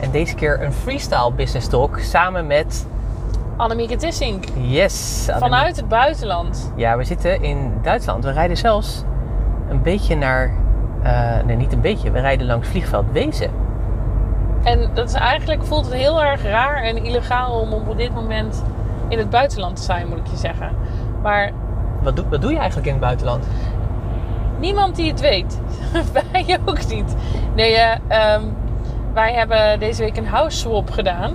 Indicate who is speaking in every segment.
Speaker 1: En deze keer een freestyle Business Talk samen met.
Speaker 2: Annemieke Tissink.
Speaker 1: Yes!
Speaker 2: Vanuit het buitenland.
Speaker 1: Ja, we zitten in Duitsland. We rijden zelfs een beetje naar. eh, nee, niet een beetje. We rijden langs vliegveld Wezen.
Speaker 2: En dat is eigenlijk voelt het heel erg raar en illegaal om op dit moment in het buitenland te zijn, moet ik je zeggen. Maar
Speaker 1: Wat doe, wat doe je eigenlijk in het buitenland?
Speaker 2: niemand die het weet. wij ook niet. Nee, ehm, wij hebben deze week een house swap gedaan.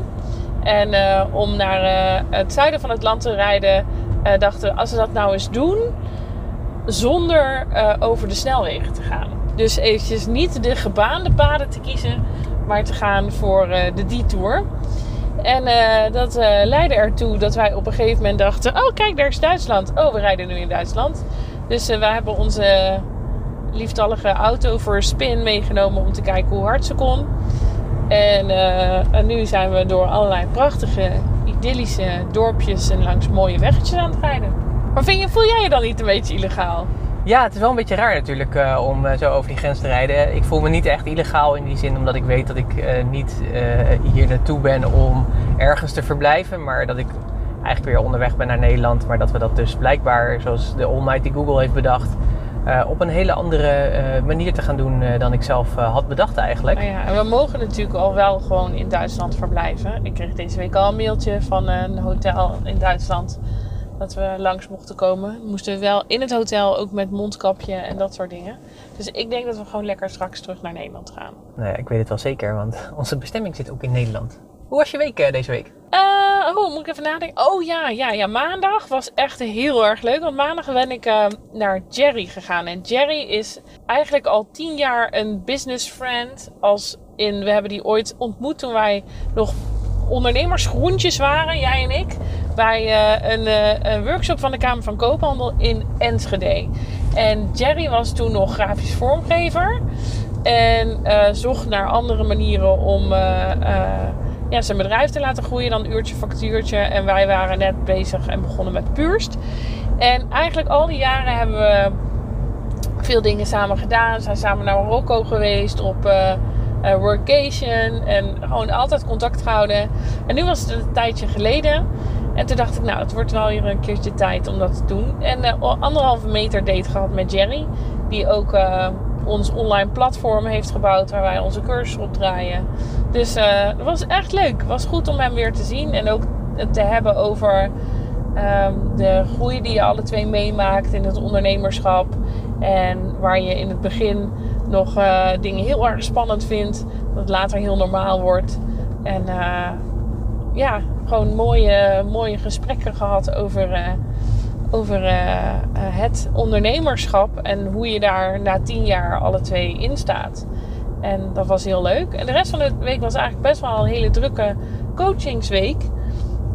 Speaker 2: En eh, om naar eh, het zuiden van het land te rijden, eh, dachten we, als we dat nou eens doen, zonder over de snelwegen te gaan. Dus eventjes niet de gebaande paden te kiezen, maar te gaan voor de detour. En dat leidde ertoe dat wij op een gegeven moment dachten: Oh, kijk, daar is Duitsland. Oh, we rijden nu in Duitsland. Dus wij hebben onze lieftallige auto voor spin meegenomen om te kijken hoe hard ze kon. En, eh, en nu zijn we door allerlei prachtige, idyllische dorpjes en langs mooie weggetjes aan het rijden. Maar vind je, voel jij je dan niet een beetje illegaal?
Speaker 1: Ja, het is wel een beetje raar natuurlijk eh, om eh, zo over die grens te rijden. Ik voel me niet echt illegaal in die zin, omdat ik weet dat ik niet hier naartoe ben om ergens te verblijven. Maar dat ik eigenlijk weer onderweg ben naar Nederland. Maar dat we dat dus blijkbaar, zoals de almighty Google heeft bedacht, eh, op een hele andere eh, manier te gaan doen eh, dan ik zelf had bedacht eigenlijk.
Speaker 2: Nou ja, en we mogen natuurlijk al wel gewoon in Duitsland verblijven. Ik kreeg deze week al een mailtje van een hotel in Duitsland dat we langs mochten komen. We moesten wel in het hotel ook met mondkapje en dat soort dingen. Dus ik denk dat we gewoon lekker straks terug naar Nederland gaan.
Speaker 1: Nou ja, ik weet het wel zeker, want onze bestemming zit ook in Nederland. Hoe was je week deze week?
Speaker 2: Oh, moet ik even nadenken? Oh ja, ja, ja. Maandag was echt heel erg leuk. Want maandag ben ik eh, naar Jerry gegaan. En Jerry is eigenlijk al tien jaar een business friend. Als in, we hebben die ooit ontmoet toen wij nog ondernemersgroentjes waren, jij en ik. Bij eh, een, eh, een workshop van de Kamer van Koophandel in Enschede. En Jerry was toen nog grafisch vormgever. En eh, zocht naar andere manieren om ja, zijn bedrijf te laten groeien. Dan uurtje, factuurtje. En wij waren net bezig en begonnen met Puurst. En eigenlijk al die jaren hebben we veel dingen samen gedaan. We zijn samen naar Marokko geweest op eh, workation. En gewoon altijd contact gehouden. En nu was het een tijdje geleden. En toen dacht ik, nou, het wordt wel weer een keertje tijd om dat te doen. En eh, anderhalve meter date gehad met Jerry. Die ook ons online platform heeft gebouwd waar wij onze cursus op draaien. Dus eh het was echt leuk. Het was goed om hem weer te zien. En ook te hebben over ehm, de groei die je alle twee meemaakt in het ondernemerschap. En waar je in het begin nog eh, dingen heel erg spannend vindt. Dat later heel normaal wordt. En eh, ja, gewoon mooie, mooie gesprekken gehad over, over het ondernemerschap. En hoe je daar na tien jaar alle twee in staat. En dat was heel leuk. En de rest van de week was eigenlijk best wel een hele drukke coachingsweek.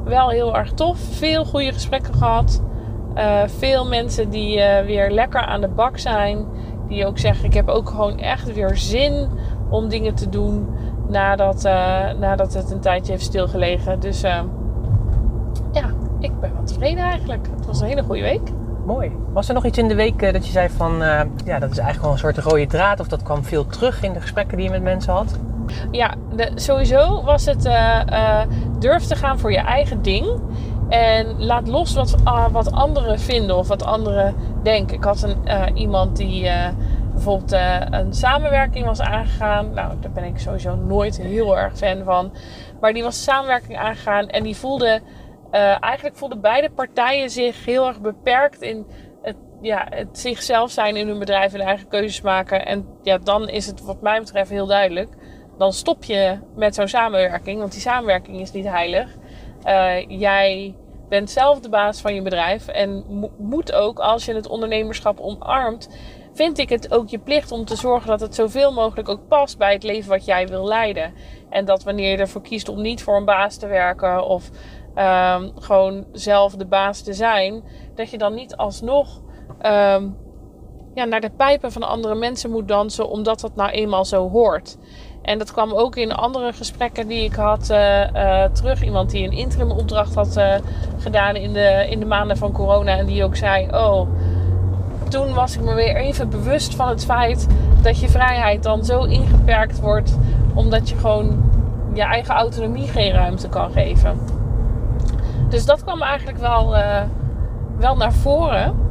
Speaker 2: Wel heel erg tof. Veel goede gesprekken gehad. Eh, veel mensen die eh, weer lekker aan de bak zijn. Die ook zeggen: Ik heb ook gewoon echt weer zin om dingen te doen. Nadat, eh, nadat het een tijdje heeft stilgelegen. Dus ja, ik ben wel tevreden eigenlijk. Het was een hele goede week.
Speaker 1: Was er nog iets in de week eh, dat je zei van, eh, ja, dat is eigenlijk wel een soort rode draad of dat kwam veel terug in de gesprekken die je met mensen had?
Speaker 2: Ja, sowieso was het eh, durf te gaan voor je eigen ding. En laat los wat, ah, wat anderen vinden of wat anderen denken. Ik had een, iemand die bijvoorbeeld uh, een samenwerking was aangegaan. Nou, daar ben ik sowieso nooit heel erg fan van. Maar die was samenwerking aangegaan en die voelde... Uh, eigenlijk voelden beide partijen zich heel erg beperkt in het, ja, het zichzelf zijn in hun bedrijf en eigen keuzes maken. En ja, dan is het wat mij betreft heel duidelijk. Dan stop je met zo'n samenwerking, want die samenwerking is niet heilig. Uh, jij bent zelf de baas van je bedrijf en moet ook, als je het ondernemerschap omarmt, vind ik het ook je plicht om te zorgen dat het zoveel mogelijk ook past bij het leven wat jij wil leiden. En dat wanneer je ervoor kiest om niet voor een baas te werken of um, gewoon zelf de baas te zijn, dat je dan niet alsnog um, ja, naar de pijpen van andere mensen moet dansen, omdat dat nou eenmaal zo hoort. En dat kwam ook in andere gesprekken die ik had uh, uh, terug. Iemand die een interim opdracht had uh, gedaan in de, in de maanden van corona. En die ook zei: Oh, toen was ik me weer even bewust van het feit dat je vrijheid dan zo ingeperkt wordt. Omdat je gewoon je eigen autonomie geen ruimte kan geven. Dus dat kwam eigenlijk wel, wel naar voren.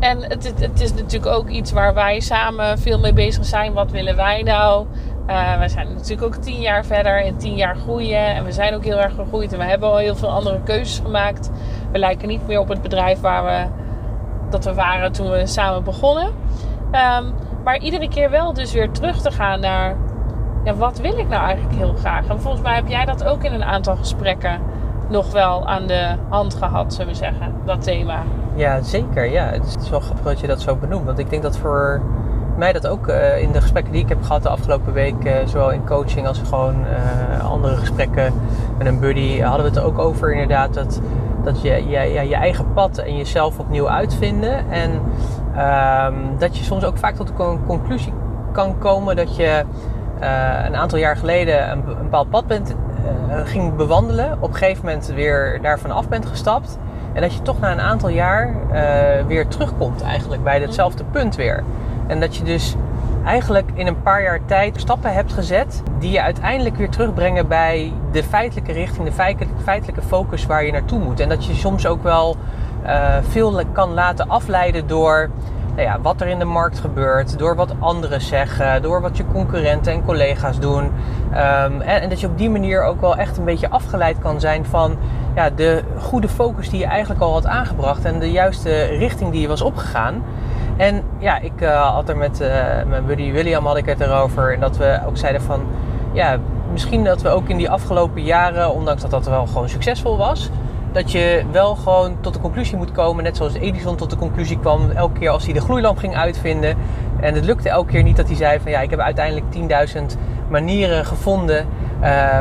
Speaker 2: En het, het, is natuurlijk ook iets waar wij samen veel mee bezig zijn. Wat willen wij nou? Uh, we zijn natuurlijk ook tien jaar verder en tien jaar groeien. En we zijn ook heel erg gegroeid. En we hebben al heel veel andere keuzes gemaakt. We lijken niet meer op het bedrijf waar we, dat we waren toen we samen begonnen. Um, maar iedere keer wel dus weer terug te gaan naar... Ja, wat wil ik nou eigenlijk heel graag? En volgens mij heb jij dat ook in een aantal gesprekken nog wel aan de hand gehad, zullen we zeggen. Dat thema.
Speaker 1: Ja, zeker. Ja. Het is wel grappig dat je dat zo benoemt. Want ik denk dat voor mij dat ook uh, in de gesprekken die ik heb gehad de afgelopen week, uh, zowel in coaching als gewoon uh, andere gesprekken met een buddy, hadden we het ook over inderdaad dat, dat je, je, je, eigen pad en jezelf opnieuw uitvinden. En um, dat je soms ook vaak tot de conclusie kan komen dat je een aantal jaar geleden een, een bepaald pad bent, ging bewandelen, op een gegeven moment weer daarvan af bent gestapt. En dat je toch na een aantal jaar weer terugkomt eigenlijk bij hetzelfde punt weer. En dat je dus eigenlijk in een paar jaar tijd stappen hebt gezet die je uiteindelijk weer terugbrengen bij de feitelijke richting, de feitelijke focus waar je naartoe moet. En dat je soms ook wel uh, veel kan laten afleiden door nou ja, wat er in de markt gebeurt, door wat anderen zeggen, door wat je concurrenten en collega's doen. Um, en, dat je op die manier ook wel echt een beetje afgeleid kan zijn van ja, de goede focus die je eigenlijk al had aangebracht en de juiste richting die je was opgegaan. En ja, ik uh, had er met uh, mijn buddy William had ik het erover. En dat we ook zeiden van, ja, misschien dat we ook in die afgelopen jaren, ondanks dat dat wel gewoon succesvol was, dat je wel gewoon tot de conclusie moet komen, net zoals Edison tot de conclusie kwam elke keer als hij de gloeilamp ging uitvinden. En het lukte elke keer niet dat hij zei van ja, ik heb uiteindelijk 10.000 manieren gevonden uh,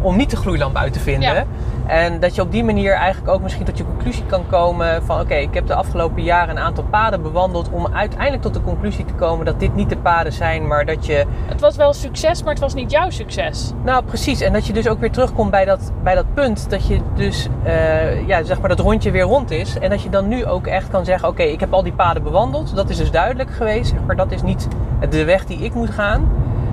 Speaker 1: om niet de gloeilamp uit te vinden. Ja. En dat je op die manier eigenlijk ook misschien tot je conclusie kan komen van oké, ik heb de afgelopen jaren een aantal paden bewandeld om uiteindelijk tot de conclusie te komen dat dit niet de paden zijn, maar dat je...
Speaker 2: Het was wel succes, maar het was niet jouw succes.
Speaker 1: Nou, precies. En dat je dus ook weer terugkomt bij dat, bij dat punt dat je dus, uh, ja, zeg maar dat rondje weer rond is. En dat je dan nu ook echt kan zeggen, oké, ik heb al die paden bewandeld. Dat is dus duidelijk geweest, maar dat is niet de weg die ik moet gaan.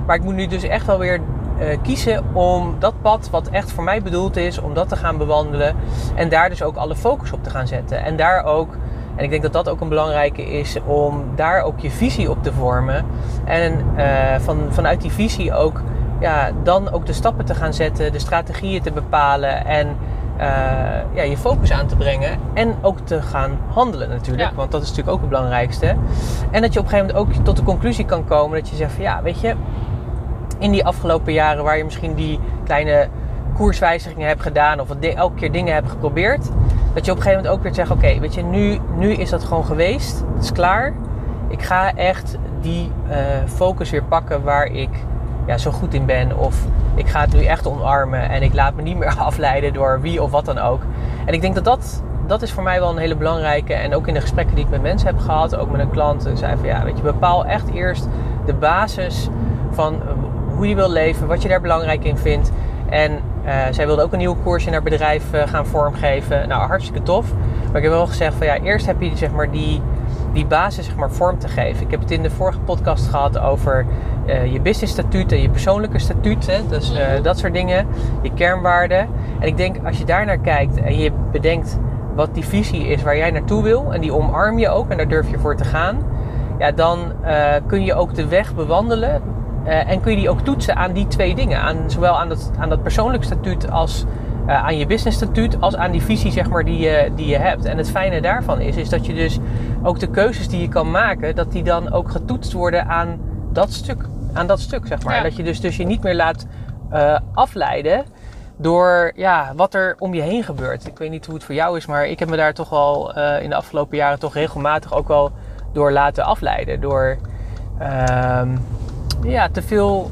Speaker 1: Maar ik moet nu dus echt wel weer uh, kiezen om dat pad wat echt voor mij bedoeld is, om dat te gaan bewandelen. En daar dus ook alle focus op te gaan zetten. En daar ook, en ik denk dat dat ook een belangrijke is, om daar ook je visie op te vormen. En uh, van, vanuit die visie ook, ja, dan ook de stappen te gaan zetten, de strategieën te bepalen en uh, ja, je focus aan te brengen. En ook te gaan handelen natuurlijk, ja. want dat is natuurlijk ook het belangrijkste. En dat je op een gegeven moment ook tot de conclusie kan komen dat je zegt van ja, weet je in die afgelopen jaren waar je misschien die kleine koerswijzigingen hebt gedaan of elke keer dingen hebt geprobeerd, dat je op een gegeven moment ook weer zegt: Oké, weet je, nu, nu is dat gewoon geweest, het is klaar. Ik ga echt die uh, focus weer pakken waar ik ja, zo goed in ben. Of ik ga het nu echt omarmen en ik laat me niet meer afleiden door wie of wat dan ook. En ik denk dat dat, dat is voor mij wel een hele belangrijke. En ook in de gesprekken die ik met mensen heb gehad, ook met een klant, zei van ja, weet je, bepaal echt eerst de basis van hoe je wil leven, wat je daar belangrijk in vindt. En uh, zij wilde ook een nieuwe koers in haar bedrijf uh, gaan vormgeven. Nou, hartstikke tof. Maar ik heb wel gezegd van ja, eerst heb je zeg maar die, die basis zeg maar vorm te geven. Ik heb het in de vorige podcast gehad over uh, je business statuut en je persoonlijke statuut. Hè? Dus dat soort dingen. Je kernwaarden. En ik denk als je daar naar kijkt en je bedenkt wat die visie is waar jij naartoe wil. En die omarm je ook en daar durf je voor te gaan ja, dan eh, kun je ook de weg bewandelen. Eh, en kun je die ook toetsen aan die twee dingen. Aan, zowel aan dat, aan dat persoonlijk statuut als eh, aan je business statuut. Als aan die visie zeg maar, die, je, die je hebt. En het fijne daarvan is, is dat je dus ook de keuzes die je kan maken. Dat die dan ook getoetst worden aan dat stuk. Aan dat stuk zeg maar.
Speaker 2: Ja.
Speaker 1: Dat je dus, dus je niet meer laat eh, afleiden door ja, wat er om je heen gebeurt. Ik weet niet hoe het voor jou is, maar ik heb me daar toch wel in de afgelopen jaren toch regelmatig ook wel door laten afleiden. Door ehm, ja, te veel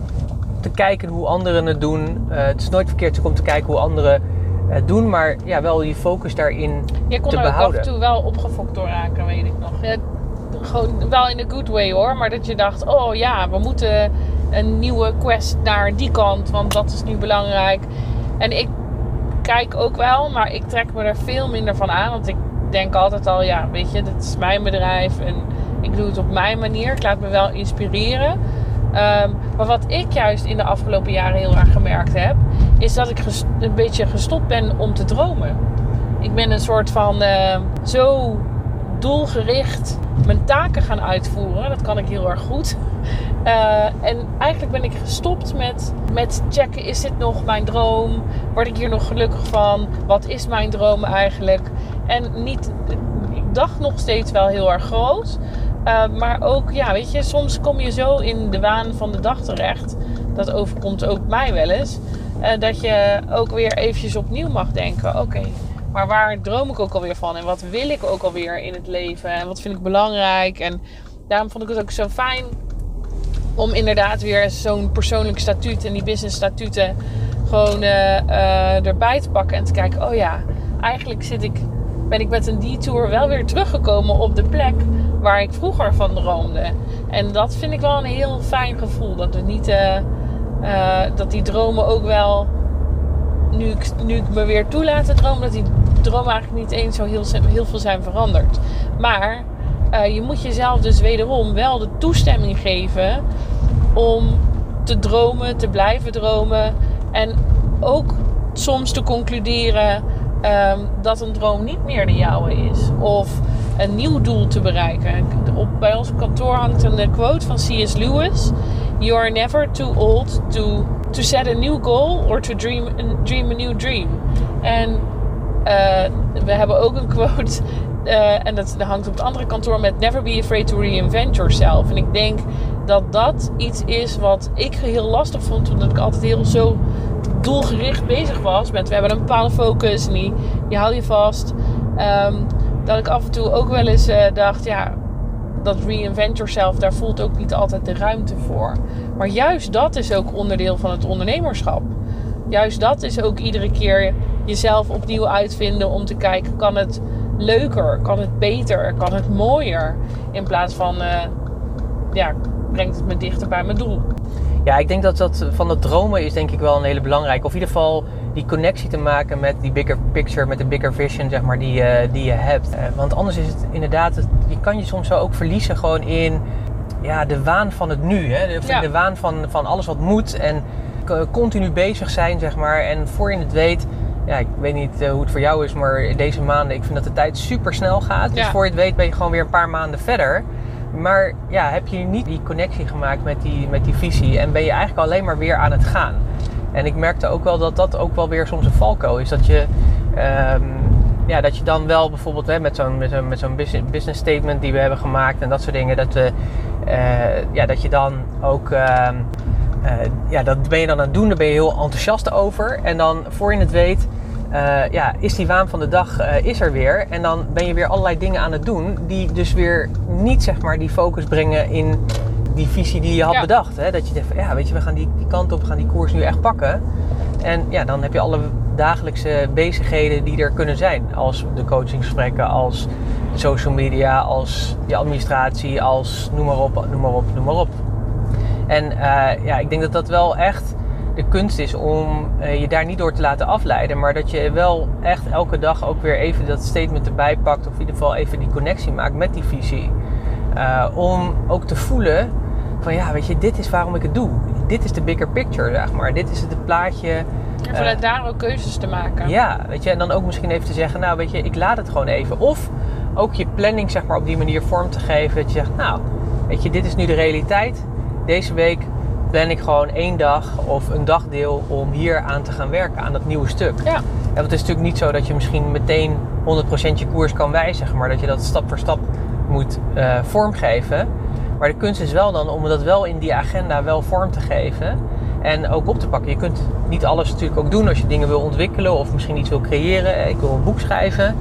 Speaker 1: te kijken hoe anderen het doen. Eh, het is nooit verkeerd om te kijken hoe anderen het doen, maar ja, wel je focus daarin
Speaker 2: Je kon
Speaker 1: te
Speaker 2: er ook af en toe wel opgefokt door raken, weet ik nog. Ja, gewoon wel in a good way hoor. Maar dat je dacht, oh ja, we moeten een nieuwe quest naar die kant. Want dat is nu belangrijk. En ik kijk ook wel, maar ik trek me er veel minder van aan. Want ik denk altijd al, ja, weet je, dit is mijn bedrijf. En ik doe het op mijn manier. Ik laat me wel inspireren. Ehm, maar wat ik juist in de afgelopen jaren heel erg gemerkt heb, is dat ik een beetje gestopt ben om te dromen. Ik ben een soort van eh, zo doelgericht mijn taken gaan uitvoeren. Dat kan ik heel erg goed. Eh, en eigenlijk ben ik gestopt met, met checken: is dit nog mijn droom? Word ik hier nog gelukkig van? Wat is mijn droom eigenlijk? En niet, ik dacht nog steeds wel heel erg groot. Eh, maar ook, ja, weet je, soms kom je zo in de waan van de dag terecht. Dat overkomt ook mij wel eens. eh, dat je ook weer eventjes opnieuw mag denken: oké, maar waar droom ik ook alweer van? En wat wil ik ook alweer in het leven? En wat vind ik belangrijk? En daarom vond ik het ook zo fijn om inderdaad weer zo'n persoonlijk statuut en die business statuten gewoon eh, erbij te pakken en te kijken: oh ja, eigenlijk zit ik, ben ik met een detour wel weer teruggekomen op de plek waar ik vroeger van droomde. En dat vind ik wel een heel fijn gevoel. Dat, het niet, eh, eh, dat die dromen ook wel, nu ik, nu ik me weer toelaat te dromen, dat die dromen eigenlijk niet eens zo heel, heel veel zijn veranderd. Maar eh, je moet jezelf dus wederom wel de toestemming geven om te dromen, te blijven dromen. En ook soms te concluderen ehm, dat een droom niet meer de jouwe is. Of een nieuw doel te bereiken. Op, bij ons kantoor hangt een eh, quote van C.S. Lewis. You are never too old to, to set a new goal or to dream, dream a new dream. En eh, we hebben ook een quote. eh, en dat, hangt op het andere kantoor met Never be afraid to reinvent yourself. En ik denk dat dat iets is wat ik heel lastig vond. Omdat ik altijd heel zo doelgericht bezig was. Met we hebben een bepaalde focus en die, die je vast. Ehm, dat ik af en toe ook wel eens eh, dacht, ja, dat reinvent yourself, daar voelt ook niet altijd de ruimte voor. Maar juist dat is ook onderdeel van het ondernemerschap. Juist dat is ook iedere keer jezelf opnieuw uitvinden om te kijken, kan het leuker, kan het beter, kan het mooier? In plaats van, eh, ja, brengt het me dichter bij mijn doel.
Speaker 1: Ja, ik denk dat dat van dat dromen is denk ik wel een hele belangrijke. Of in ieder geval die connectie te maken met die bigger picture, met de bigger vision, zeg maar, die, je- die je hebt. Eh, want anders is het inderdaad, het- je kan je soms zo ook verliezen gewoon in ja, de waan van het nu. Hè? De, of
Speaker 2: Ja.
Speaker 1: de waan van, van alles wat moet en continu bezig zijn, zeg maar. En voor je het weet, ja, ik weet niet eh, hoe het voor jou is, maar in deze maanden, ik vind dat de tijd super snel gaat. Dus voor je het weet ben je gewoon weer een paar maanden verder. Maar ja, heb je niet die connectie gemaakt met die, met die visie en ben je eigenlijk alleen maar weer aan het gaan. En ik merkte ook wel dat dat ook wel weer soms een valko is. Dat je, ehm, ja, dat je dan wel bijvoorbeeld hè, met zo'n met zo'n business statement die we hebben gemaakt en dat soort dingen, dat, we, eh, ja, dat je dan ook, ehm, eh, ja, dat ben je dan aan het doen, daar ben je heel enthousiast over. En dan voor je het weet, eh, ja, is die waan van de dag eh, is er weer. En dan ben je weer allerlei dingen aan het doen die dus weer niet zeg maar die focus brengen in die visie die je had
Speaker 2: Ja.
Speaker 1: bedacht. Hè? Dat je denkt van ja, weet je, we gaan die, die kant op, we gaan die koers nu echt pakken. En ja, dan heb je alle dagelijkse bezigheden die er kunnen zijn. Als de coachingsgesprekken, als social media, als je administratie, als noem maar op, noem maar op, noem maar op. En eh, ja, ik denk dat dat wel echt de kunst is om eh, je daar niet door te laten afleiden. Maar dat je wel echt elke dag ook weer even dat statement erbij pakt. Of in ieder geval even die connectie maakt met die visie. Eh, om ook te voelen van ja, weet je, dit is waarom ik het doe. Dit is de bigger picture, zeg maar. Dit is het plaatje.
Speaker 2: En vanuit daar ook keuzes te maken.
Speaker 1: Ja, weet je, en dan ook misschien even te zeggen, nou weet je, ik laat het gewoon even. Of ook je planning zeg maar op die manier vorm te geven. Dat je zegt, nou, weet je, dit is nu de realiteit. Deze week plan ik gewoon één dag of een dagdeel om hier aan te gaan werken, aan dat nieuwe stuk.
Speaker 2: Ja.
Speaker 1: En want het is natuurlijk niet zo dat je misschien meteen 100% je koers kan wijzigen, maar dat je dat stap voor stap moet eh, vormgeven. Maar de kunst is wel dan om dat wel in die agenda wel vorm te geven en ook op te pakken. Je kunt niet alles natuurlijk ook doen als je dingen wil ontwikkelen of misschien iets wil creëren. Ik wil een boek schrijven.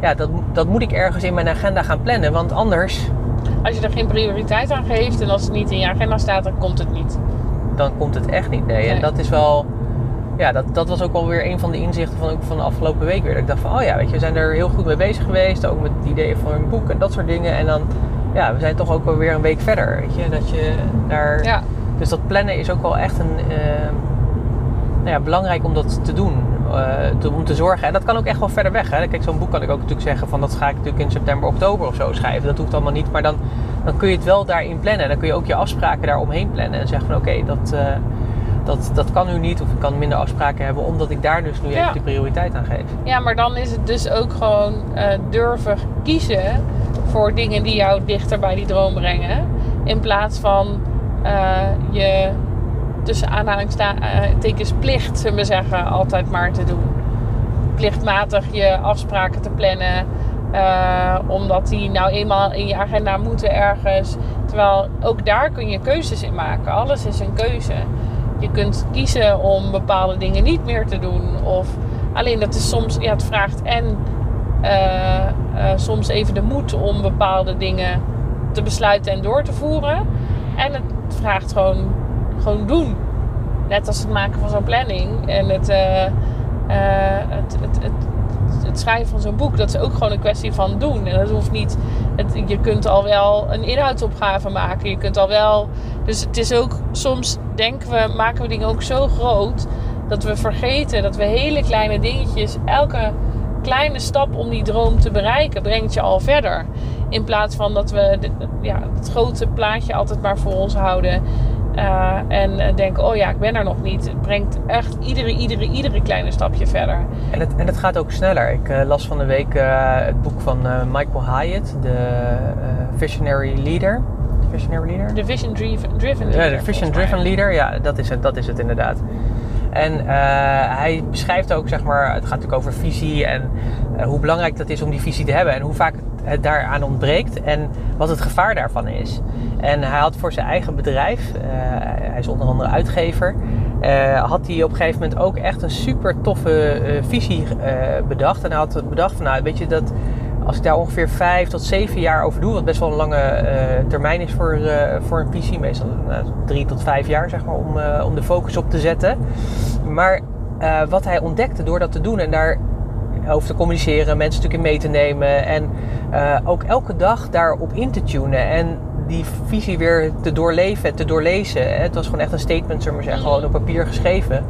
Speaker 1: Ja, dat, dat moet ik ergens in mijn agenda gaan plannen, want anders
Speaker 2: Als je er geen prioriteit aan geeft en als het niet in je agenda staat, dan komt het niet.
Speaker 1: dan komt het echt niet. Nee. En dat is wel. Ja, dat, dat was ook wel weer een van de inzichten van, ook van de afgelopen week weer. Dat ik dacht van, oh ja, weet je, we zijn er heel goed mee bezig geweest. Ook met het ideeën van een boek en dat soort dingen. En dan, ja, we zijn toch ook wel weer een week verder. Weet je, dat je daar...
Speaker 2: Ja,
Speaker 1: Dus dat plannen is ook wel echt een... eh, nou ja, belangrijk om dat te doen. Eh, te, om te zorgen. En dat kan ook echt wel verder weg. Hè. Kijk, zo'n boek kan ik ook natuurlijk zeggen van... dat ga ik natuurlijk in september, oktober of zo schrijven. Dat hoeft allemaal niet. Maar dan, dan kun je het wel daarin plannen. En dan kun je ook je afspraken daaromheen plannen. En zeggen van oké, dat, eh, dat, dat kan nu niet. Of ik kan minder afspraken hebben. Omdat ik daar dus nu
Speaker 2: Ja.
Speaker 1: even de prioriteit aan geef.
Speaker 2: ja, maar dan is het dus ook gewoon eh, durven kiezen voor dingen die jou dichter bij die droom brengen. In plaats van je tussen aanhalingstekens plicht, zullen we zeggen, altijd maar te doen. Plichtmatig je afspraken te plannen. eh, omdat die nou eenmaal in je agenda moeten ergens. Terwijl ook daar kun je keuzes in maken. Alles is een keuze. Je kunt kiezen om bepaalde dingen niet meer te doen. Of alleen dat is soms, ja, het vraagt en eh, eh, soms even de moed om bepaalde dingen te besluiten en door te voeren. En het vraagt gewoon, gewoon doen. Net als het maken van zo'n planning en het, eh, eh, het, het, het, het schrijven van zo'n boek. Dat is ook gewoon een kwestie van doen. En dat hoeft niet. Je kunt al wel een inhoudsopgave maken. Je kunt al wel. Dus het is ook soms denken we, maken we dingen ook zo groot dat we vergeten dat we hele kleine dingetjes, elke kleine stap om die droom te bereiken, brengt je al verder. In plaats van dat we ja, het grote plaatje altijd maar voor ons houden. Eh, en eh, denken, oh ja, ik ben er nog niet. Het brengt echt iedere, iedere, iedere kleine stapje verder.
Speaker 1: En het, en het gaat ook sneller. Ik eh, las van de week het boek van Michael Hyatt. De Visionary Leader. Visionary Leader?
Speaker 2: De vision driven, driven
Speaker 1: Ja,
Speaker 2: leader,
Speaker 1: de Vision. Driven Leader, ja, dat is het, dat is het inderdaad. En hij beschrijft ook, zeg maar, het gaat natuurlijk over visie en hoe belangrijk dat is om die visie te hebben en hoe vaak daaraan ontbreekt en wat het gevaar daarvan is. En hij had voor zijn eigen bedrijf, eh, hij is onder andere uitgever, eh, had hij op een gegeven moment ook echt een super toffe eh, visie bedacht. En hij had bedacht van, nou, weet je, dat als ik daar ongeveer vijf tot zeven jaar over doe, wat best wel een lange termijn is voor, voor een visie, meestal nou, drie tot vijf jaar zeg maar, om, om de focus op te zetten. Maar wat hij ontdekte door dat te doen en daar over te communiceren, mensen natuurlijk mee te nemen en eh, ook elke dag daarop in te tunen en die visie weer te doorleven en te doorlezen. Het was gewoon echt een statement, zullen we zeggen, gewoon op papier geschreven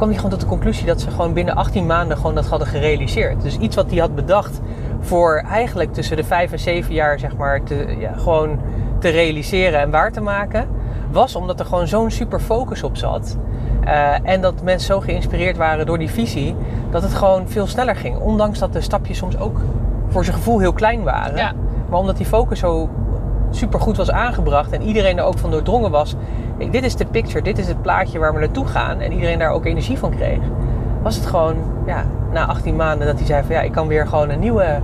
Speaker 1: kwam hij gewoon tot de conclusie dat ze gewoon binnen 18 maanden gewoon dat hadden gerealiseerd. Dus iets wat hij had bedacht voor eigenlijk tussen de 5 en 7 jaar, zeg maar, te, ja, gewoon te realiseren en waar te maken, was omdat er gewoon zo'n super focus op zat. Eh, en dat mensen zo geïnspireerd waren door die visie, dat het gewoon veel sneller ging. Ondanks dat de stapjes soms ook voor zijn gevoel heel klein waren.
Speaker 2: Ja.
Speaker 1: Maar omdat die focus zo super goed was aangebracht en iedereen er ook van doordrongen was. "Hey, dit is de picture, dit is het plaatje waar we naartoe gaan. En iedereen daar ook energie van kreeg. Was het gewoon, ja, na 18 maanden dat hij zei van ja, ik kan weer gewoon een nieuwe,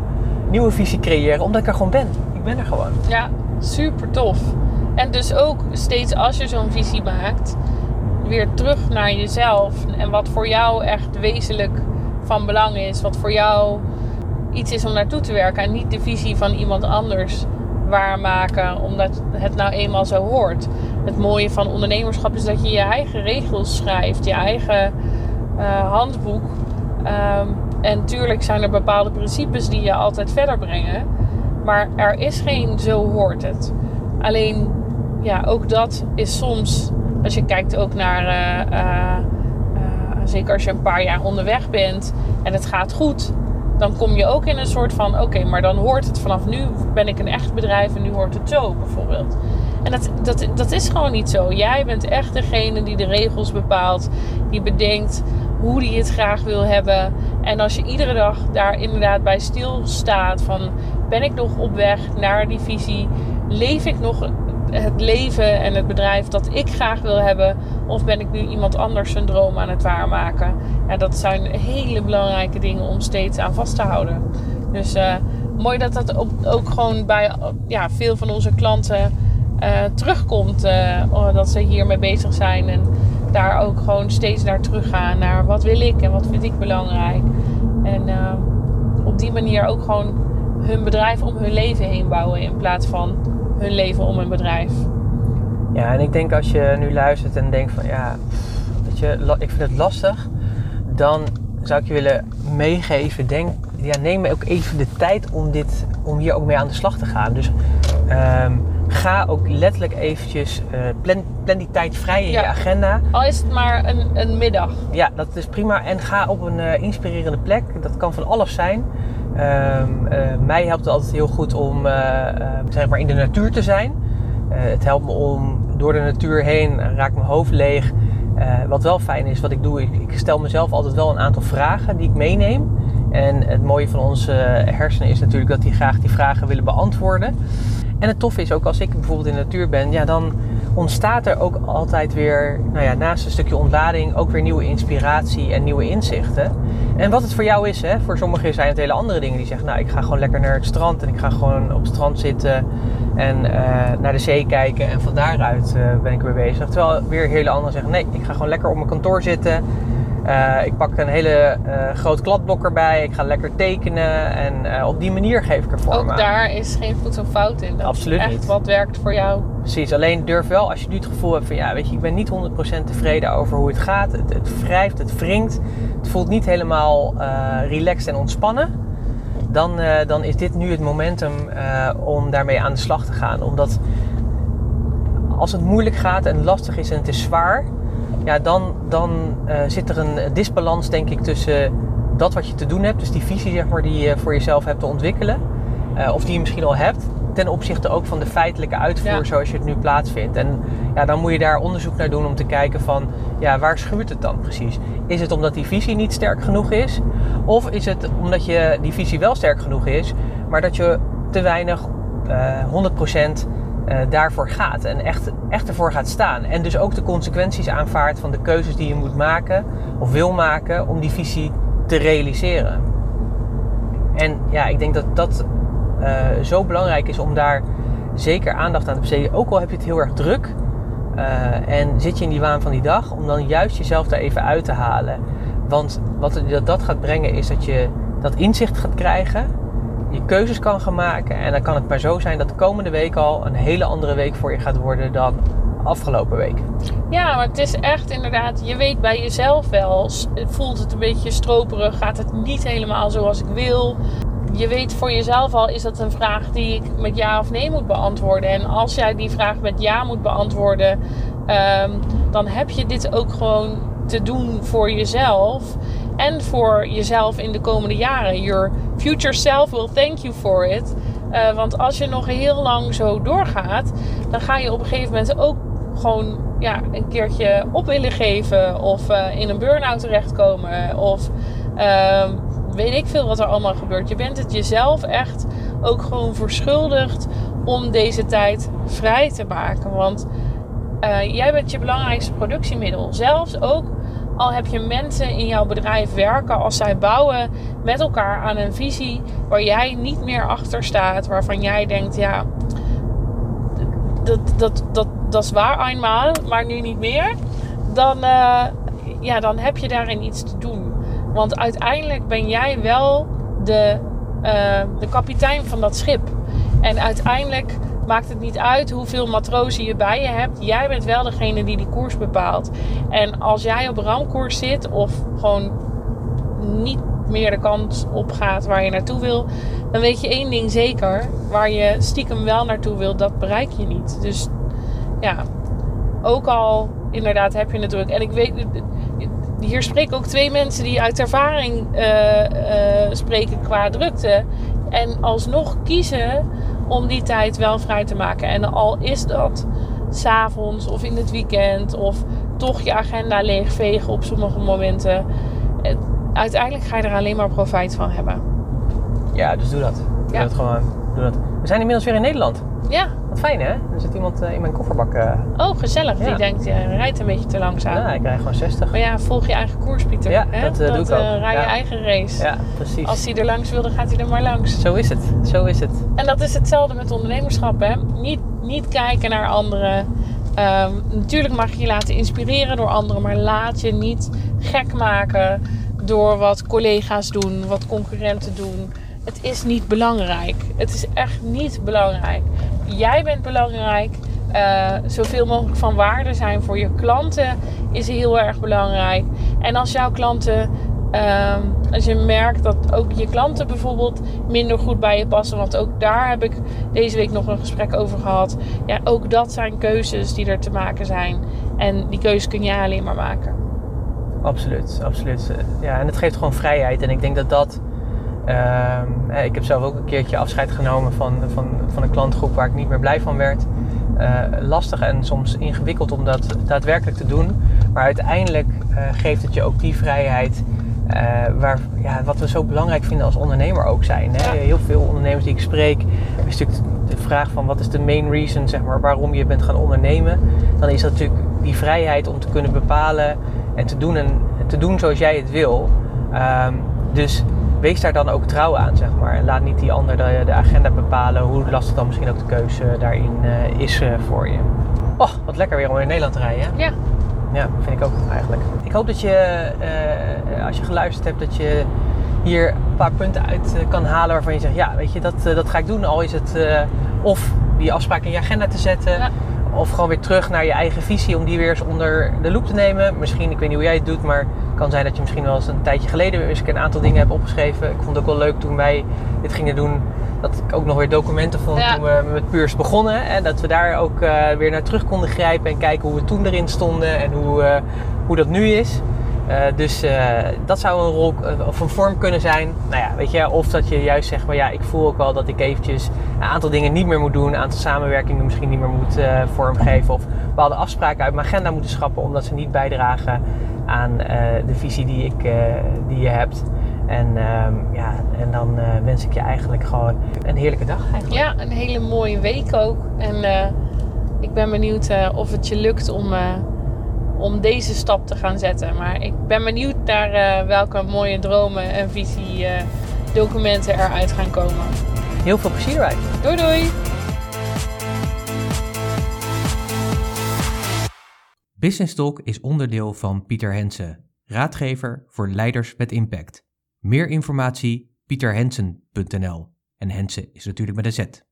Speaker 1: nieuwe visie creëren. Omdat ik er gewoon ben. Ik ben er gewoon.
Speaker 2: Ja, super tof. En dus ook steeds als je zo'n visie maakt, weer terug naar jezelf. En wat voor jou echt wezenlijk van belang is. Wat voor jou iets is om naartoe te werken. En niet de visie van iemand anders waarmaken, omdat het nou eenmaal zo hoort. Het mooie van ondernemerschap is dat je je eigen regels schrijft, je eigen eh, handboek. Ehm, en tuurlijk zijn er bepaalde principes die je altijd verder brengen. Maar er is geen zo hoort het. Alleen, ja, ook dat is soms, als je kijkt ook naar, eh, eh, zeker als je een paar jaar onderweg bent en het gaat goed, dan kom je ook in een soort van, oké, maar dan hoort het vanaf nu ben ik een echt bedrijf en nu hoort het zo bijvoorbeeld. En dat, dat, dat is gewoon niet zo. Jij bent echt degene die de regels bepaalt, die bedenkt hoe die het graag wil hebben. En als je iedere dag daar inderdaad bij stilstaat van ben ik nog op weg naar die visie? Leef ik nog het leven en het bedrijf dat ik graag wil hebben? Of ben ik nu iemand anders zijn droom aan het waarmaken? En dat zijn hele belangrijke dingen om steeds aan vast te houden. Dus uh, mooi dat dat ook, gewoon bij ja, veel van onze klanten uh, terugkomt. Uh, dat ze hiermee bezig zijn en daar ook gewoon steeds naar teruggaan. Naar wat wil ik en wat vind ik belangrijk. En op die manier ook gewoon hun bedrijf om hun leven heen bouwen in plaats van hun leven om hun bedrijf.
Speaker 1: Ja, en ik denk als je nu luistert en denkt van ja, weet je, ik vind het lastig, dan zou ik je willen meegeven, denk, ja, neem ook even de tijd om, dit, om hier ook mee aan de slag te gaan. Dus um, ga ook letterlijk eventjes, uh, plan, plan, die tijd vrij in je agenda.
Speaker 2: Al is het maar een, een, middag.
Speaker 1: Ja, dat is prima. En ga op een uh, inspirerende plek. Dat kan van alles zijn. Um, uh, mij helpt het altijd heel goed om zeg maar in de natuur te zijn. het helpt me om door de natuur heen, raak mijn hoofd leeg. wat wel fijn is, wat ik doe, ik, ik stel mezelf altijd wel een aantal vragen die ik meeneem. En het mooie van onze hersenen is natuurlijk dat die graag die vragen willen beantwoorden. En het toffe is ook als ik bijvoorbeeld in de natuur ben, ja, dan ontstaat er ook altijd weer, nou ja, naast een stukje ontlading, ook weer nieuwe inspiratie en nieuwe inzichten. En wat het voor jou is, hè, voor sommigen zijn het hele andere dingen die zeggen, nou, ik ga gewoon lekker naar het strand en ik ga gewoon op het strand zitten en uh, naar de zee kijken en van daaruit uh, ben ik weer bezig. Terwijl weer hele anderen zeggen, nee, ik ga gewoon lekker op mijn kantoor zitten uh, ik pak een hele uh, groot kladblok erbij. Ik ga lekker tekenen. En uh, op die manier geef ik er vorm
Speaker 2: Ook daar is geen of fout in. Dat
Speaker 1: Absoluut
Speaker 2: echt
Speaker 1: niet.
Speaker 2: wat werkt voor jou.
Speaker 1: Precies. Alleen durf wel, als je nu het gevoel hebt van... Ja, weet je, ik ben niet 100% tevreden over hoe het gaat. Het, het wrijft, het wringt. Het voelt niet helemaal relaxed en ontspannen. Dan, dan is dit nu het momentum om daarmee aan de slag te gaan. Omdat als het moeilijk gaat en lastig is en het is zwaar ja, dan, dan uh, zit er een disbalans, denk ik, tussen dat wat je te doen hebt, dus die visie zeg maar, die je voor jezelf hebt te ontwikkelen, uh, of die je misschien al hebt, ten opzichte ook van de feitelijke uitvoer ja. zoals je het nu plaatsvindt. En ja, dan moet je daar onderzoek naar doen om te kijken van, ja, waar schuurt het dan precies? Is het omdat die visie niet sterk genoeg is? Of is het omdat je die visie wel sterk genoeg is, maar dat je te weinig uh, 100% uh, daarvoor gaat en echt, echt ervoor gaat staan. En dus ook de consequenties aanvaardt van de keuzes die je moet maken of wil maken om die visie te realiseren. En ja, ik denk dat dat uh, zo belangrijk is om daar zeker aandacht aan te besteden. Ook al heb je het heel erg druk uh, en zit je in die waan van die dag, om dan juist jezelf daar even uit te halen. Want wat dat gaat brengen is dat je dat inzicht gaat krijgen je keuzes kan gaan maken. En dan kan het maar zo zijn dat de komende week al een hele andere week voor je gaat worden dan afgelopen week.
Speaker 2: Ja, maar het is echt inderdaad, je weet bij jezelf wel, voelt het een beetje stroperig, gaat het niet helemaal zoals ik wil. Je weet voor jezelf al, is dat een vraag die ik met ja of nee moet beantwoorden. En als jij die vraag met ja moet beantwoorden, um, dan heb je dit ook gewoon te doen voor jezelf en voor jezelf in de komende jaren. Your future self will thank you for it. Uh, want als je nog heel lang zo doorgaat, dan ga je op een gegeven moment ook gewoon ja, een keertje op willen geven. Of uh, in een burn-out terechtkomen. Of uh, weet ik veel wat er allemaal gebeurt. Je bent het jezelf echt ook gewoon verschuldigd om deze tijd vrij te maken. Want uh, jij bent je belangrijkste productiemiddel. Zelfs ook al heb je mensen in jouw bedrijf werken, als zij bouwen met elkaar aan een visie waar jij niet meer achter staat, waarvan jij denkt, ja, dat, dat, dat, dat is waar eenmaal, maar nu niet meer, dan, uh, ja, dan heb je daarin iets te doen. Want uiteindelijk ben jij wel de, uh, de kapitein van dat schip. En uiteindelijk maakt het niet uit hoeveel matrozen je bij je hebt. Jij bent wel degene die die koers bepaalt. En als jij op ramkoers zit of gewoon niet meer de kant op gaat waar je naartoe wil, dan weet je één ding zeker: waar je stiekem wel naartoe wil, dat bereik je niet. Dus ja, ook al inderdaad heb je het druk. En ik weet, hier spreken ook twee mensen die uit ervaring uh, uh, spreken qua drukte. En alsnog kiezen om die tijd wel vrij te maken. En al is dat s'avonds of in het weekend of toch je agenda leegvegen op sommige momenten. uiteindelijk ga je er alleen maar profijt van hebben.
Speaker 1: Ja, dus doe dat. Doe dat gewoon. Doe dat. We zijn inmiddels weer in Nederland.
Speaker 2: Ja.
Speaker 1: Wat fijn hè? Er zit iemand eh, in mijn kofferbak. eh.
Speaker 2: Oh, gezellig. Die denkt, je rijdt een beetje te langzaam.
Speaker 1: Ja, ik krijg gewoon 60.
Speaker 2: Maar ja, volg je eigen koers, Pieter.
Speaker 1: Ja,
Speaker 2: hè?
Speaker 1: dat, eh, doe ik ook.
Speaker 2: rij je
Speaker 1: Ja.
Speaker 2: eigen race.
Speaker 1: Ja, precies.
Speaker 2: Als hij er langs wil, dan gaat hij er maar langs.
Speaker 1: Zo is het. Zo is het.
Speaker 2: En dat is hetzelfde met ondernemerschap, hè? Niet, niet kijken naar anderen. Ehm, natuurlijk mag je je laten inspireren door anderen, maar laat je niet gek maken door wat collega's doen, wat concurrenten doen. Het is niet belangrijk. Het is echt niet belangrijk. Jij bent belangrijk. Eh, zoveel mogelijk van waarde zijn voor je klanten is heel erg belangrijk. En als jouw klanten Ehm, als je merkt dat ook je klanten bijvoorbeeld minder goed bij je passen. Want ook daar heb ik deze week nog een gesprek over gehad. Ja, ook dat zijn keuzes die er te maken zijn. En die keuzes kun jij alleen maar maken.
Speaker 1: Absoluut, absoluut. Ja, en het geeft gewoon vrijheid. En ik denk dat dat. Ehm, ik heb zelf ook een keertje afscheid genomen van, van, van een klantgroep waar ik niet meer blij van werd. Eh, lastig en soms ingewikkeld om dat daadwerkelijk te doen. Maar uiteindelijk eh, geeft het je ook die vrijheid. eh, waar, ja, wat we zo belangrijk vinden als ondernemer ook zijn. Hè? Heel veel ondernemers die ik spreek, is natuurlijk de vraag van wat is de main reason zeg maar, waarom je bent gaan ondernemen. Dan is dat natuurlijk die vrijheid om te kunnen bepalen en te doen, en, te doen zoals jij het wil. Ehm, dus wees daar dan ook trouw aan, zeg maar. En laat niet die ander de, de agenda bepalen, hoe lastig dan misschien ook de keuze daarin eh, is eh, voor je. Oh, wat lekker weer om in Nederland te rijden. Hè?
Speaker 2: Ja,
Speaker 1: Ja, vind ik ook eigenlijk. Ik hoop dat je, eh, als je geluisterd hebt, dat je hier een paar punten uit kan halen waarvan je zegt, ja, weet je, dat, dat ga ik doen. Al is het of die afspraak in je agenda te zetten,
Speaker 2: Ja.
Speaker 1: Of gewoon weer terug naar je eigen visie om die weer eens onder de loep te nemen. Misschien, ik weet niet hoe jij het doet, maar het kan zijn dat je misschien wel eens een tijdje geleden weer eens een aantal dingen hebt opgeschreven. Ik vond het ook wel leuk toen wij dit gingen doen, dat ik ook nog weer documenten vond
Speaker 2: Ja.
Speaker 1: toen we met Puurs begonnen. En dat we daar ook eh, weer naar terug konden grijpen en kijken hoe we toen erin stonden en hoe, eh, hoe dat nu is. Eh, dus eh, dat zou een rol eh, of een vorm kunnen zijn. Nou ja, weet je, of dat je juist zegt, maar ja, ik voel ook wel dat ik eventjes een aantal dingen niet meer moet doen, een aantal samenwerkingen misschien niet meer moet vormgeven, of bepaalde afspraken uit mijn agenda moeten schrappen, omdat ze niet bijdragen aan de visie die, ik, die je hebt. En, ehm, ja, en dan wens ik je eigenlijk gewoon een heerlijke dag.
Speaker 2: Ja, een hele mooie week ook. En ik ben benieuwd of het je lukt om, om deze stap te gaan zetten. Maar ik ben benieuwd naar eh, welke mooie dromen en visie eh, documenten eruit gaan komen.
Speaker 1: Heel veel plezier erbij.
Speaker 2: Doei doei!
Speaker 3: Business Talk is onderdeel van Pieter Hensen, raadgever voor leiders met impact. Meer informatie pieterhensen.nl en Hensen is natuurlijk met een Z.